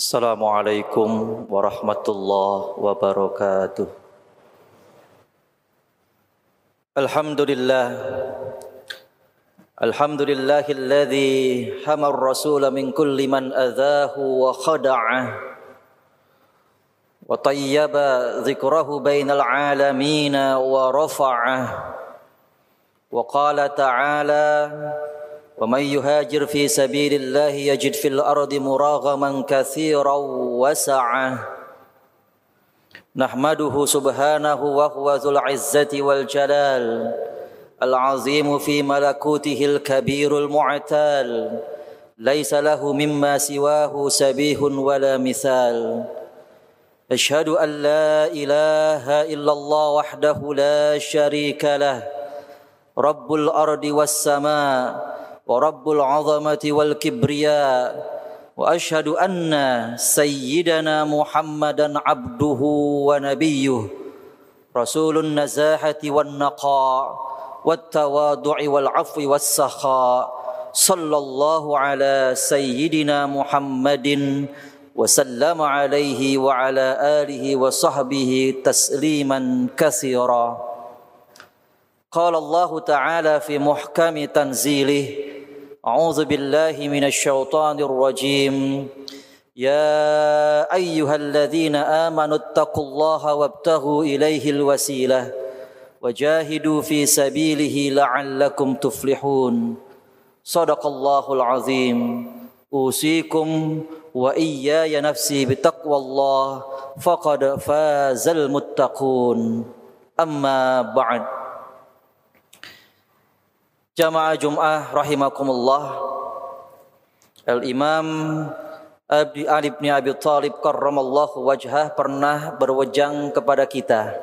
السلام عليكم ورحمة الله وبركاته الحمد لله الحمد لله الذي حمى الرسول من كل من أذاه وخدعه وطيب ذكره بين العالمين ورفعه وقال تعالى ومن يهاجر في سبيل الله يجد في الأرض مراغما كثيرا وسعه نحمده سبحانه وهو ذو العزة والجلال العظيم في ملكوته الكبير المعتال ليس له مما سواه سبيه ولا مثال. أشهد أن لا إله إلا الله وحده لا شريك له رب الأرض والسماء ورب العظمة والكبرياء وأشهد أن سيدنا محمدا عبده ونبيه رسول النزاهة والنقاء والتواضع والعفو والسخاء صلى الله على سيدنا محمد وسلم عليه وعلى آله وصحبه تسليما كثيرا. قال الله تعالى في محكم تنزيله أعوذ بالله من الشيطان الرجيم. يا أيها الذين آمنوا اتقوا الله وابتغوا إليه الوسيلة وجاهدوا في سبيله لعلكم تفلحون. صدق الله العظيم. أوصيكم وإياي نفسي بتقوى الله فقد فاز المتقون. أما بعد. Jamaah Jum'ah rahimakumullah. Al-Imam Ali bin Abi Talib karramallahu wajhah pernah berwejang kepada kita.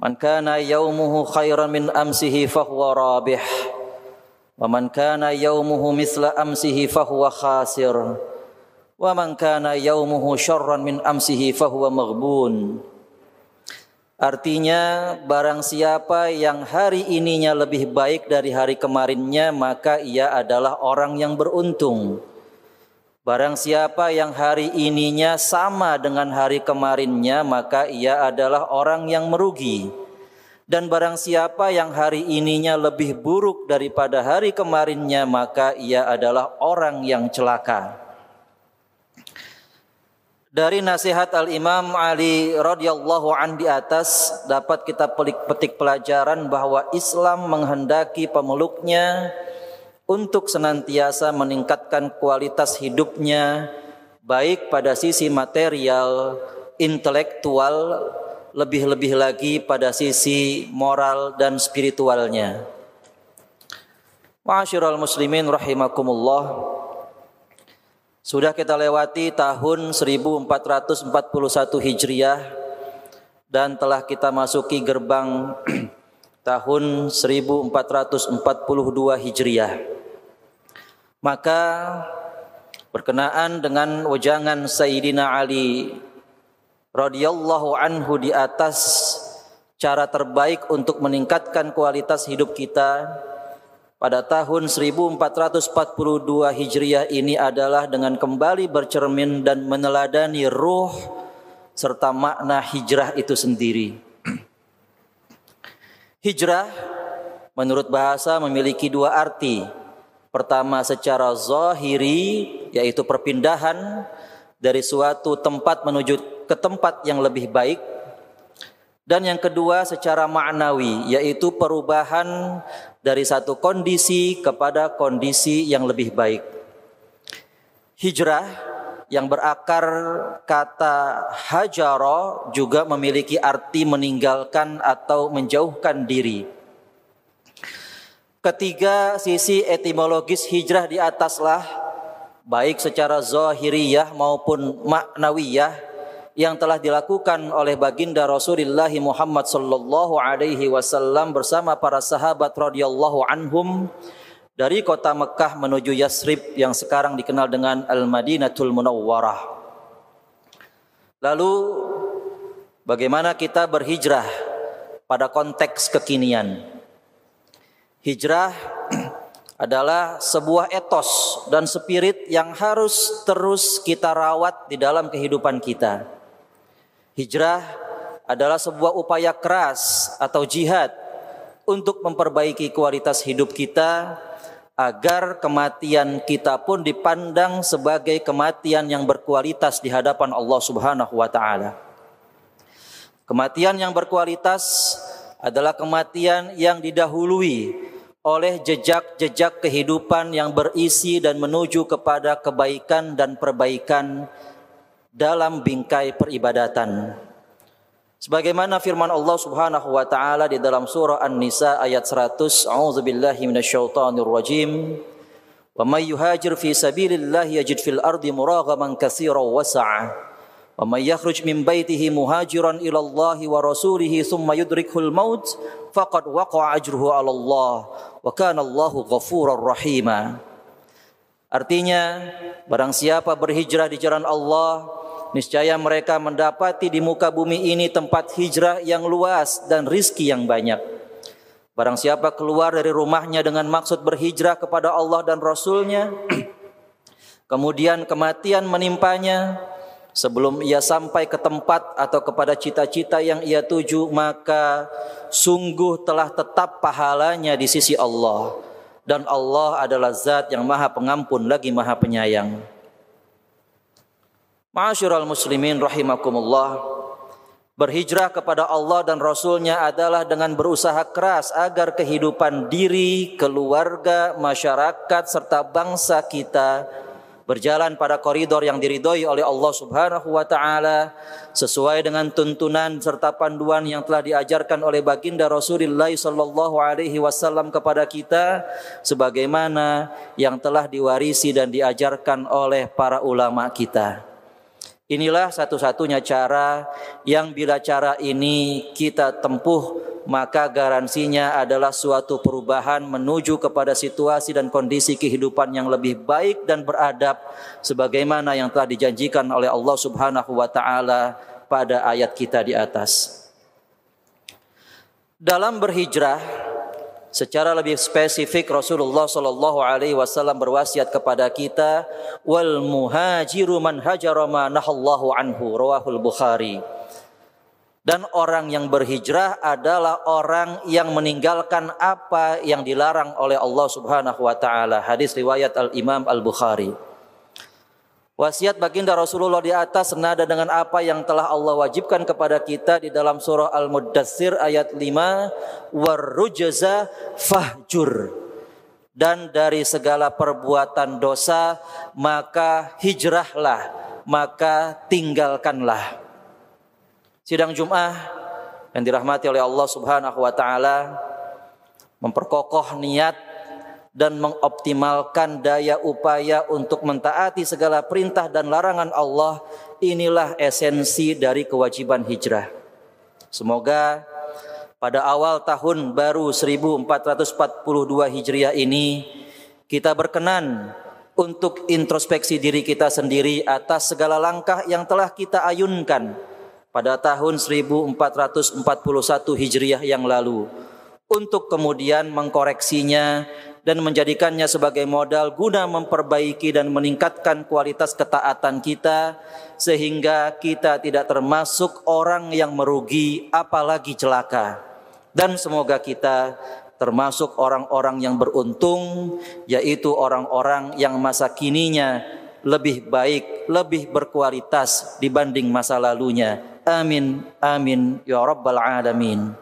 Man kana yaumuhu khairan min amsihi fahuwa rabih. Wa man kana yaumuhu misla amsihi fahuwa khasir. Wa man kana yaumuhu syarran min amsihi fahuwa maghbun Artinya barang siapa yang hari ininya lebih baik dari hari kemarinnya maka ia adalah orang yang beruntung. Barang siapa yang hari ininya sama dengan hari kemarinnya maka ia adalah orang yang merugi. Dan barang siapa yang hari ininya lebih buruk daripada hari kemarinnya maka ia adalah orang yang celaka. Dari nasihat Al-Imam Ali radhiyallahu an di atas dapat kita petik pelajaran bahwa Islam menghendaki pemeluknya untuk senantiasa meningkatkan kualitas hidupnya baik pada sisi material, intelektual, lebih-lebih lagi pada sisi moral dan spiritualnya. Ma'asyiral muslimin rahimakumullah. Sudah kita lewati tahun 1441 Hijriah dan telah kita masuki gerbang tahun 1442 Hijriah. Maka berkenaan dengan wajangan Sayyidina Ali radhiyallahu anhu di atas cara terbaik untuk meningkatkan kualitas hidup kita pada tahun 1442 Hijriah ini adalah dengan kembali bercermin dan meneladani ruh serta makna hijrah itu sendiri. hijrah menurut bahasa memiliki dua arti. Pertama secara zahiri yaitu perpindahan dari suatu tempat menuju ke tempat yang lebih baik dan yang kedua secara maknawi yaitu perubahan dari satu kondisi kepada kondisi yang lebih baik. Hijrah yang berakar kata hajaro juga memiliki arti meninggalkan atau menjauhkan diri. Ketiga sisi etimologis hijrah di ataslah baik secara zahiriyah maupun maknawiyah yang telah dilakukan oleh baginda Rasulullah Muhammad sallallahu alaihi wasallam bersama para sahabat radhiyallahu anhum dari kota Mekah menuju Yasrib yang sekarang dikenal dengan Al-Madinatul Munawwarah. Lalu bagaimana kita berhijrah pada konteks kekinian? Hijrah adalah sebuah etos dan spirit yang harus terus kita rawat di dalam kehidupan kita. Hijrah adalah sebuah upaya keras atau jihad untuk memperbaiki kualitas hidup kita agar kematian kita pun dipandang sebagai kematian yang berkualitas di hadapan Allah Subhanahu wa taala. Kematian yang berkualitas adalah kematian yang didahului oleh jejak-jejak kehidupan yang berisi dan menuju kepada kebaikan dan perbaikan dalam bingkai peribadatan. Sebagaimana firman Allah Subhanahu wa taala di dalam surah An-Nisa ayat 100, A'udzubillahi minasyaitonir rajim. Wa may yuhajir fi sabilillah yajid fil ardi muraghaman katsiran wasa'a. Wa may yakhruj min baitihi muhajiran ila Allah wa rasulihi thumma yudrikuhul maut faqad waqa'a ajruhu 'ala Allah wa kana Allahu ghafurar rahima. Artinya, barang siapa berhijrah di jalan Allah, niscaya mereka mendapati di muka bumi ini tempat hijrah yang luas dan rizki yang banyak. Barang siapa keluar dari rumahnya dengan maksud berhijrah kepada Allah dan Rasulnya, kemudian kematian menimpanya, sebelum ia sampai ke tempat atau kepada cita-cita yang ia tuju, maka sungguh telah tetap pahalanya di sisi Allah. Dan Allah adalah zat yang maha pengampun lagi maha penyayang. Ma'asyiral muslimin rahimakumullah Berhijrah kepada Allah dan Rasulnya adalah dengan berusaha keras agar kehidupan diri, keluarga, masyarakat, serta bangsa kita berjalan pada koridor yang diridhoi oleh Allah Subhanahu wa taala sesuai dengan tuntunan serta panduan yang telah diajarkan oleh baginda Rasulullah sallallahu alaihi wasallam kepada kita sebagaimana yang telah diwarisi dan diajarkan oleh para ulama kita. Inilah satu-satunya cara yang bila cara ini kita tempuh maka garansinya adalah suatu perubahan menuju kepada situasi dan kondisi kehidupan yang lebih baik dan beradab sebagaimana yang telah dijanjikan oleh Allah Subhanahu wa taala pada ayat kita di atas. Dalam berhijrah Secara lebih spesifik Rasulullah sallallahu alaihi wasallam berwasiat kepada kita wal muhajiru man nahallahu anhu rawahul Bukhari. Dan orang yang berhijrah adalah orang yang meninggalkan apa yang dilarang oleh Allah Subhanahu wa taala. Hadis riwayat Al Imam Al Bukhari. Wasiat baginda Rasulullah di atas senada dengan apa yang telah Allah wajibkan kepada kita di dalam surah Al-Muddatsir ayat 5 warrujza fahjur. Dan dari segala perbuatan dosa maka hijrahlah maka tinggalkanlah. Sidang Jumat yang dirahmati oleh Allah Subhanahu wa taala memperkokoh niat dan mengoptimalkan daya upaya untuk mentaati segala perintah dan larangan Allah inilah esensi dari kewajiban hijrah. Semoga pada awal tahun baru 1442 Hijriah ini kita berkenan untuk introspeksi diri kita sendiri atas segala langkah yang telah kita ayunkan pada tahun 1441 Hijriah yang lalu untuk kemudian mengkoreksinya dan menjadikannya sebagai modal guna memperbaiki dan meningkatkan kualitas ketaatan kita sehingga kita tidak termasuk orang yang merugi apalagi celaka dan semoga kita termasuk orang-orang yang beruntung yaitu orang-orang yang masa kininya lebih baik, lebih berkualitas dibanding masa lalunya. Amin, amin, ya rabbal alamin.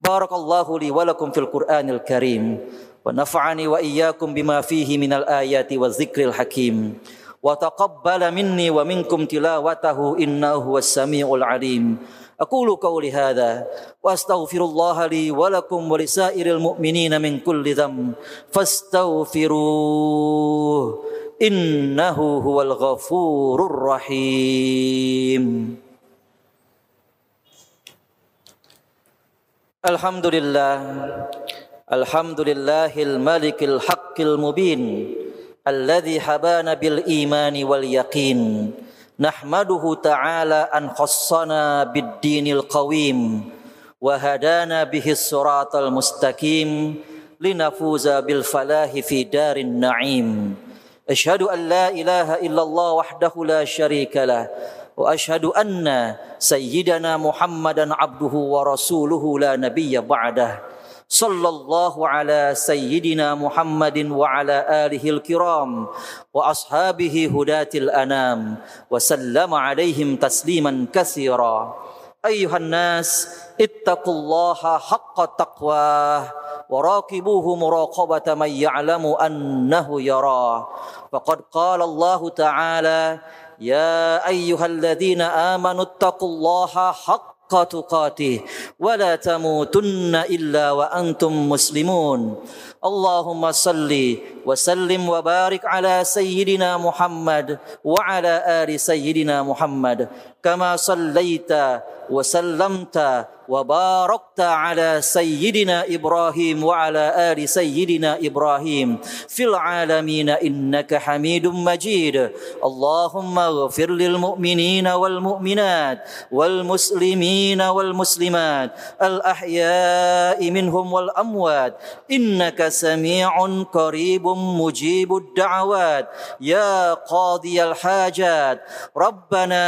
Barakallahu li wa lakum fil Qur'anil Karim. ونفعني وإياكم بما فيه من الآيات والذكر الحكيم. وتقبل مني ومنكم تلاوته إنه هو السميع العليم. أقول قولي هذا وأستغفر الله لي ولكم ولسائر المؤمنين من كل ذنب. فاستغفروه إنه هو الغفور الرحيم. الحمد لله الحمد لله الملك الحق المبين الذي حبانا بالإيمان واليقين نحمده تعالى أن خصنا بالدين القويم وهدانا به الصراط المستقيم لنفوز بالفلاح في دار النعيم. أشهد أن لا إله إلا الله وحده لا شريك له وأشهد أن سيدنا محمدا عبده ورسوله لا نبي بعده. صلى الله على سيدنا محمد وعلى آله الكرام وأصحابه هداة الأنام وسلم عليهم تسليما كثيرا. أيها الناس اتقوا الله حق تقواه وراقبوه مراقبة من يعلم أنه يراه. فقد قال الله تعالى يا أيها الذين آمنوا اتقوا الله حق تقاته ولا تموتن إلا وأنتم مسلمون. اللهم صل وسلم وبارك على سيدنا محمد وعلى آل سيدنا محمد. كما صليت وسلمت وباركت على سيدنا إبراهيم وعلى آل سيدنا إبراهيم في العالمين إنك حميد مجيد. اللهم اغفر للمؤمنين والمؤمنات والمسلمين والمسلمات الأحياء منهم والأموات. إنك سميع قريب مجيب الدعوات. يا قاضي الحاجات. ربنا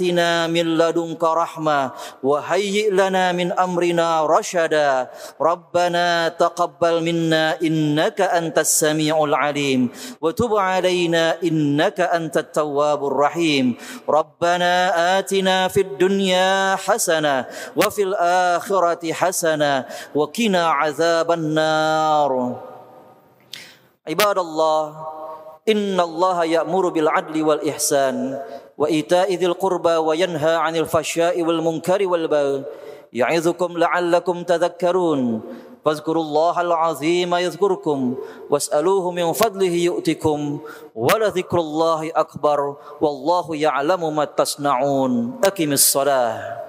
آتنا من لدنك رحمة وهيئ لنا من أمرنا رشدا. ربنا تقبل منا إنك أنت السميع العليم وتب علينا إنك أنت التواب الرحيم. ربنا آتنا في الدنيا حسنة وفي الآخرة حسنة وقنا عذاب النار. عباد الله إن الله يأمر بالعدل والإحسان وإيتاء ذي القربى وينهى عن الفحشاء والمنكر والبغي يعظكم لعلكم تذكرون فاذكروا الله العظيم يذكركم واسألوه من فضله يؤتكم ولذكر الله أكبر والله يعلم ما تصنعون أقم الصلاة